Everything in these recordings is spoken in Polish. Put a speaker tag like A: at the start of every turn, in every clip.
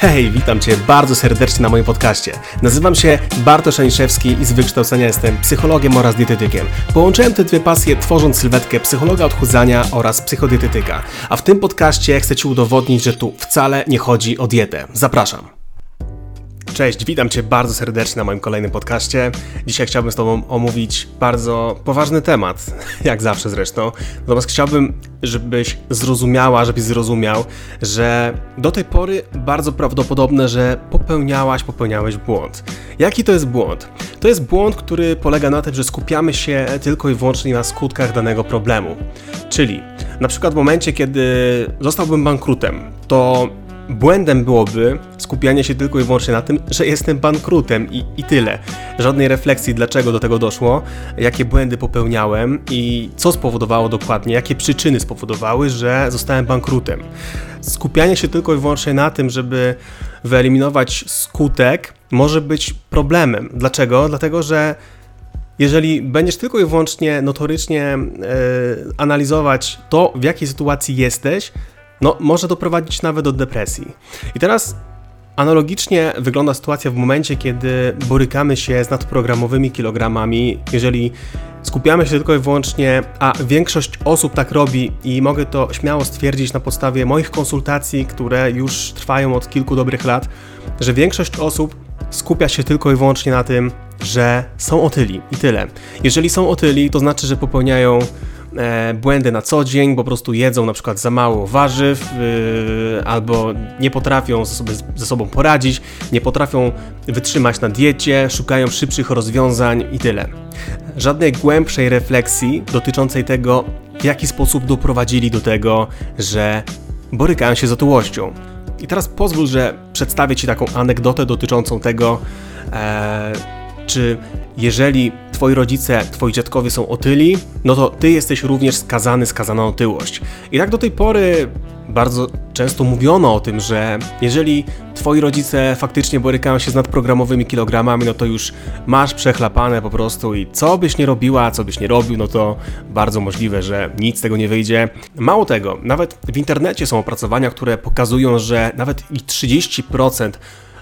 A: Hej, witam Cię bardzo serdecznie na moim podcaście. Nazywam się Bartosz Aniszewski i z wykształcenia jestem psychologiem oraz dietetykiem. Połączyłem te dwie pasje tworząc sylwetkę psychologa odchudzania oraz psychodietetyka. A w tym podcaście chcę Ci udowodnić, że tu wcale nie chodzi o dietę. Zapraszam. Cześć, witam Cię bardzo serdecznie na moim kolejnym podcaście. Dzisiaj chciałbym z Tobą omówić bardzo poważny temat, jak zawsze zresztą. Natomiast chciałbym, żebyś zrozumiała, żebyś zrozumiał, że do tej pory bardzo prawdopodobne, że popełniałaś, popełniałeś błąd. Jaki to jest błąd? To jest błąd, który polega na tym, że skupiamy się tylko i wyłącznie na skutkach danego problemu. Czyli na przykład w momencie, kiedy zostałbym bankrutem, to błędem byłoby skupianie się tylko i wyłącznie na tym, że jestem bankrutem i, i tyle. Żadnej refleksji, dlaczego do tego doszło, jakie błędy popełniałem i co spowodowało dokładnie, jakie przyczyny spowodowały, że zostałem bankrutem. Skupianie się tylko i wyłącznie na tym, żeby wyeliminować skutek, może być problemem. Dlaczego? Dlatego, że jeżeli będziesz tylko i wyłącznie notorycznie e, analizować to, w jakiej sytuacji jesteś, no może doprowadzić nawet do depresji. I teraz Analogicznie wygląda sytuacja w momencie, kiedy borykamy się z nadprogramowymi kilogramami, jeżeli skupiamy się tylko i wyłącznie, a większość osób tak robi i mogę to śmiało stwierdzić na podstawie moich konsultacji, które już trwają od kilku dobrych lat, że większość osób skupia się tylko i wyłącznie na tym, że są otyli i tyle. Jeżeli są otyli, to znaczy, że popełniają błędy na co dzień, po prostu jedzą na przykład za mało warzyw, yy, albo nie potrafią ze, sobie, ze sobą poradzić, nie potrafią wytrzymać na diecie, szukają szybszych rozwiązań i tyle. Żadnej głębszej refleksji dotyczącej tego, w jaki sposób doprowadzili do tego, że borykają się z otyłością. I teraz pozwól, że przedstawię Ci taką anegdotę dotyczącą tego, e, czy jeżeli twoi rodzice, twoi dziadkowie są otyli, no to ty jesteś również skazany, skazana na otyłość. I tak do tej pory bardzo często mówiono o tym, że jeżeli twoi rodzice faktycznie borykają się z nadprogramowymi kilogramami, no to już masz przechlapane po prostu i co byś nie robiła, co byś nie robił, no to bardzo możliwe, że nic z tego nie wyjdzie. Mało tego, nawet w internecie są opracowania, które pokazują, że nawet i 30%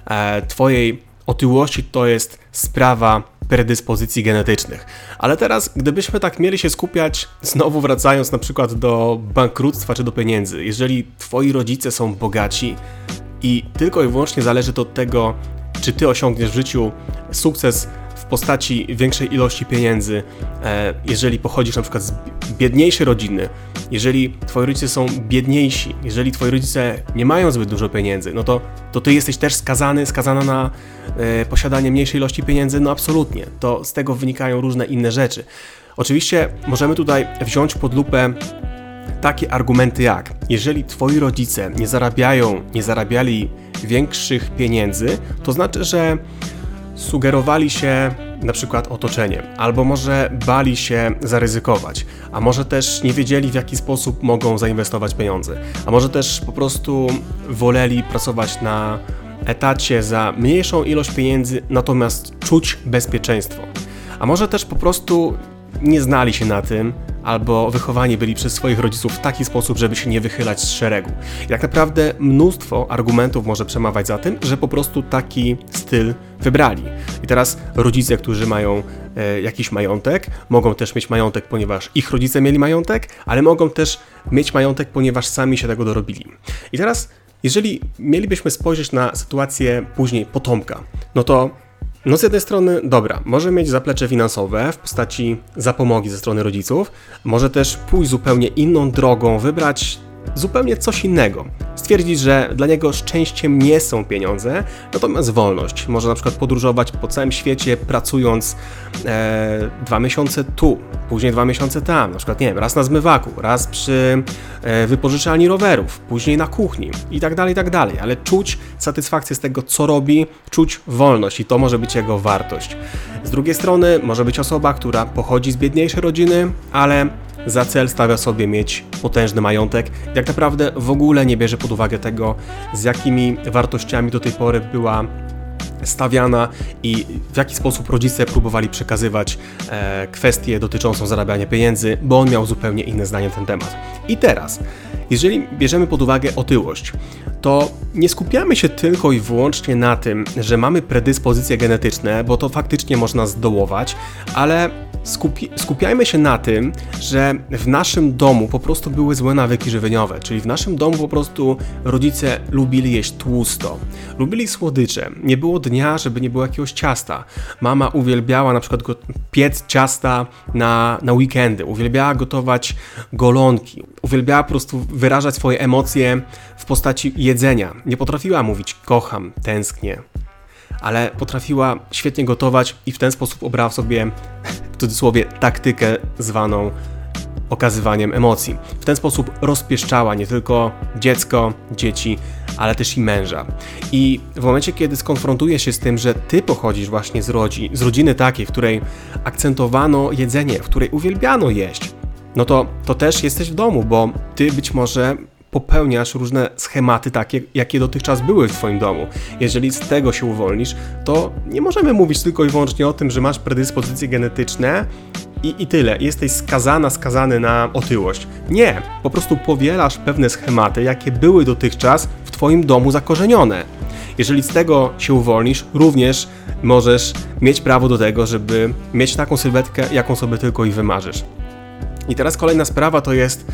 A: e, twojej otyłości to jest sprawa predyspozycji genetycznych. Ale teraz, gdybyśmy tak mieli się skupiać, znowu wracając na przykład do bankructwa czy do pieniędzy, jeżeli twoi rodzice są bogaci i tylko i wyłącznie zależy to od tego, czy ty osiągniesz w życiu sukces postaci większej ilości pieniędzy, e, jeżeli pochodzisz na przykład z biedniejszej rodziny, jeżeli twoi rodzice są biedniejsi, jeżeli twoi rodzice nie mają zbyt dużo pieniędzy, no to, to ty jesteś też skazany, skazana na e, posiadanie mniejszej ilości pieniędzy, no absolutnie. To z tego wynikają różne inne rzeczy. Oczywiście możemy tutaj wziąć pod lupę takie argumenty jak, jeżeli twoi rodzice nie zarabiają, nie zarabiali większych pieniędzy, to znaczy, że sugerowali się na przykład otoczeniem, albo może bali się zaryzykować, a może też nie wiedzieli w jaki sposób mogą zainwestować pieniądze, a może też po prostu woleli pracować na etacie za mniejszą ilość pieniędzy, natomiast czuć bezpieczeństwo. A może też po prostu nie znali się na tym, albo wychowani byli przez swoich rodziców w taki sposób, żeby się nie wychylać z szeregu. I tak naprawdę mnóstwo argumentów może przemawiać za tym, że po prostu taki styl wybrali. I teraz rodzice, którzy mają e, jakiś majątek, mogą też mieć majątek, ponieważ ich rodzice mieli majątek, ale mogą też mieć majątek, ponieważ sami się tego dorobili. I teraz, jeżeli mielibyśmy spojrzeć na sytuację później potomka, no to no z jednej strony, dobra, może mieć zaplecze finansowe w postaci zapomogi ze strony rodziców, może też pójść zupełnie inną drogą, wybrać zupełnie coś innego. Stwierdzić, że dla niego szczęściem nie są pieniądze, natomiast wolność. Może na przykład podróżować po całym świecie, pracując e, dwa miesiące tu, później dwa miesiące tam, na przykład, nie wiem, raz na zmywaku, raz przy e, wypożyczalni rowerów, później na kuchni i tak dalej, i tak dalej, ale czuć satysfakcję z tego, co robi, czuć wolność i to może być jego wartość. Z drugiej strony może być osoba, która pochodzi z biedniejszej rodziny, ale za cel stawia sobie mieć potężny majątek i tak naprawdę w ogóle nie bierze pod uwagę tego, z jakimi wartościami do tej pory była stawiana i w jaki sposób rodzice próbowali przekazywać e, kwestię dotyczącą zarabiania pieniędzy, bo on miał zupełnie inne zdanie na ten temat. I teraz, jeżeli bierzemy pod uwagę otyłość, to nie skupiamy się tylko i wyłącznie na tym, że mamy predyspozycje genetyczne, bo to faktycznie można zdołować, ale skupi skupiajmy się na tym, że w naszym domu po prostu były złe nawyki żywieniowe, czyli w naszym domu po prostu rodzice lubili jeść tłusto, lubili słodycze, nie było dnia, żeby nie było jakiegoś ciasta. Mama uwielbiała na przykład piec ciasta na, na weekendy, uwielbiała gotować golonki, uwielbiała po prostu wyrażać swoje emocje w postaci jedzenia. Nie potrafiła mówić kocham, tęsknię, ale potrafiła świetnie gotować i w ten sposób obrała sobie w cudzysłowie taktykę zwaną okazywaniem emocji. W ten sposób rozpieszczała nie tylko dziecko, dzieci, ale też i męża. I w momencie, kiedy skonfrontuje się z tym, że ty pochodzisz właśnie z, rodzi, z rodziny takiej, w której akcentowano jedzenie, w której uwielbiano jeść, no to, to też jesteś w domu, bo ty być może popełniasz różne schematy takie, jakie dotychczas były w Twoim domu. Jeżeli z tego się uwolnisz, to nie możemy mówić tylko i wyłącznie o tym, że masz predyspozycje genetyczne i, i tyle. Jesteś skazana, skazany na otyłość. Nie, po prostu powielasz pewne schematy, jakie były dotychczas w Twoim domu zakorzenione. Jeżeli z tego się uwolnisz, również możesz mieć prawo do tego, żeby mieć taką sylwetkę, jaką sobie tylko i wymarzysz. I teraz kolejna sprawa to jest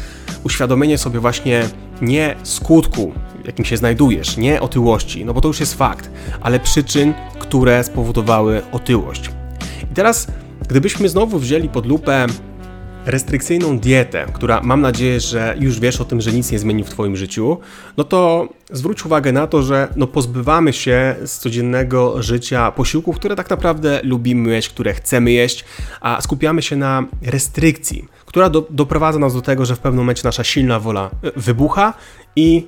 A: uświadomienie sobie właśnie nie skutku, jakim się znajdujesz, nie otyłości, no bo to już jest fakt, ale przyczyn, które spowodowały otyłość. I teraz, gdybyśmy znowu wzięli pod lupę restrykcyjną dietę, która mam nadzieję, że już wiesz o tym, że nic nie zmieni w Twoim życiu, no to zwróć uwagę na to, że no pozbywamy się z codziennego życia posiłków, które tak naprawdę lubimy jeść, które chcemy jeść, a skupiamy się na restrykcji, która do, doprowadza nas do tego, że w pewnym momencie nasza silna wola e, wybucha i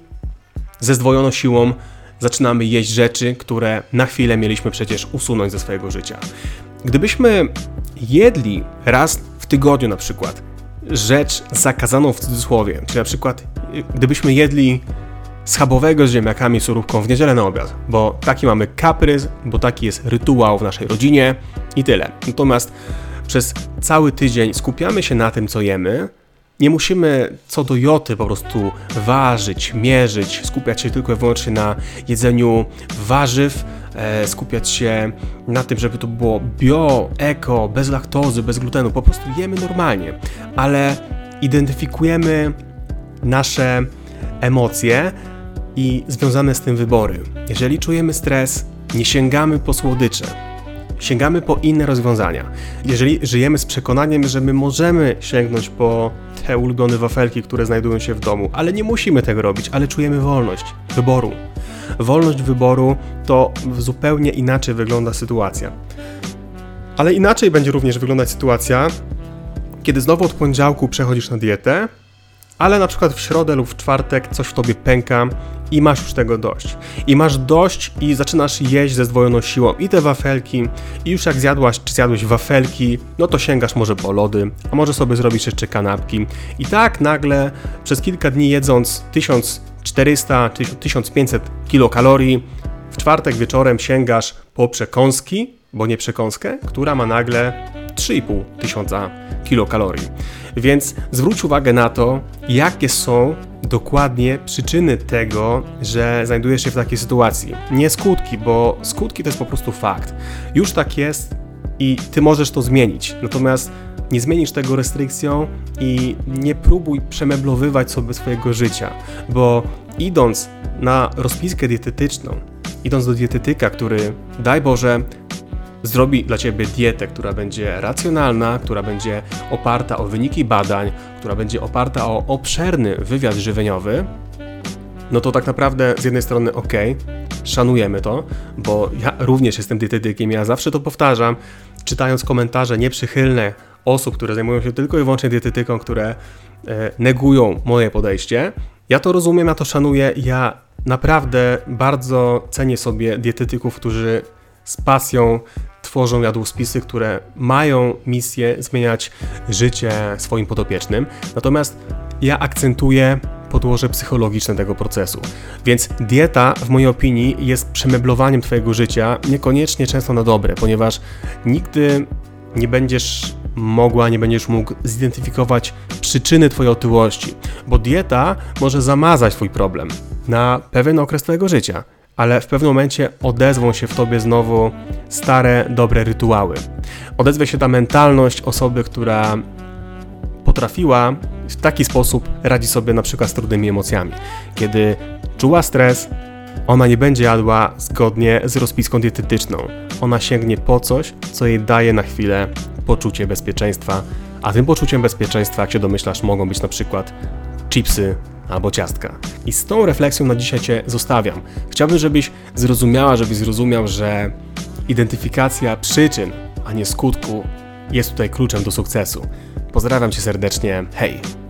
A: ze zdwojoną siłą zaczynamy jeść rzeczy, które na chwilę mieliśmy przecież usunąć ze swojego życia. Gdybyśmy jedli raz w tygodniu na przykład rzecz zakazaną w cudzysłowie, czyli na przykład gdybyśmy jedli schabowego z ziemniakami surówką w niedzielę na obiad, bo taki mamy kaprys, bo taki jest rytuał w naszej rodzinie i tyle. Natomiast przez cały tydzień skupiamy się na tym, co jemy, nie musimy co do joty po prostu ważyć, mierzyć, skupiać się tylko i wyłącznie na jedzeniu warzyw, e, skupiać się na tym, żeby to było bio, eko, bez laktozy, bez glutenu. Po prostu jemy normalnie, ale identyfikujemy nasze emocje i związane z tym wybory. Jeżeli czujemy stres, nie sięgamy po słodycze, sięgamy po inne rozwiązania. Jeżeli żyjemy z przekonaniem, że my możemy sięgnąć po te ulubione wafelki, które znajdują się w domu, ale nie musimy tego robić, ale czujemy wolność wyboru. Wolność wyboru to zupełnie inaczej wygląda sytuacja. Ale inaczej będzie również wyglądać sytuacja, kiedy znowu od poniedziałku przechodzisz na dietę, ale na przykład w środę lub w czwartek coś w tobie pęka i masz już tego dość. I masz dość i zaczynasz jeść ze zdwojoną siłą i te wafelki i już jak zjadłaś czy zjadłeś wafelki, no to sięgasz może po lody, a może sobie zrobisz jeszcze kanapki. I tak nagle przez kilka dni jedząc 1400 czy 1500 kilokalorii, w czwartek wieczorem sięgasz po przekąski, bo nie przekąskę, która ma nagle 3,5 tysiąca kilokalorii. Więc zwróć uwagę na to, jakie są dokładnie przyczyny tego, że znajdujesz się w takiej sytuacji. Nie skutki, bo skutki to jest po prostu fakt. Już tak jest i ty możesz to zmienić. Natomiast nie zmienisz tego restrykcją i nie próbuj przemeblowywać sobie swojego życia, bo idąc na rozpiskę dietetyczną, idąc do dietetyka, który daj Boże zrobi dla ciebie dietę, która będzie racjonalna, która będzie oparta o wyniki badań, która będzie oparta o obszerny wywiad żywieniowy, no to tak naprawdę z jednej strony ok, szanujemy to, bo ja również jestem dietetykiem, ja zawsze to powtarzam, czytając komentarze nieprzychylne osób, które zajmują się tylko i wyłącznie dietetyką, które e, negują moje podejście. Ja to rozumiem, ja to szanuję, ja naprawdę bardzo cenię sobie dietetyków, którzy z pasją tworzą jadłospisy, które mają misję zmieniać życie swoim podopiecznym. Natomiast ja akcentuję podłoże psychologiczne tego procesu. Więc dieta, w mojej opinii, jest przemeblowaniem Twojego życia, niekoniecznie często na dobre, ponieważ nigdy nie będziesz mogła, nie będziesz mógł zidentyfikować przyczyny Twojej otyłości, bo dieta może zamazać Twój problem na pewien okres Twojego życia, ale w pewnym momencie odezwą się w Tobie znowu stare, dobre rytuały. Odezwie się ta mentalność osoby, która potrafiła w taki sposób radzić sobie na przykład z trudnymi emocjami. Kiedy czuła stres, ona nie będzie jadła zgodnie z rozpiską dietetyczną. Ona sięgnie po coś, co jej daje na chwilę poczucie bezpieczeństwa, a tym poczuciem bezpieczeństwa, jak się domyślasz, mogą być na przykład chipsy albo ciastka. I z tą refleksją na dzisiaj Cię zostawiam. Chciałbym, żebyś zrozumiała, żebyś zrozumiał, że identyfikacja przyczyn, a nie skutku jest tutaj kluczem do sukcesu. Pozdrawiam Cię serdecznie. Hej!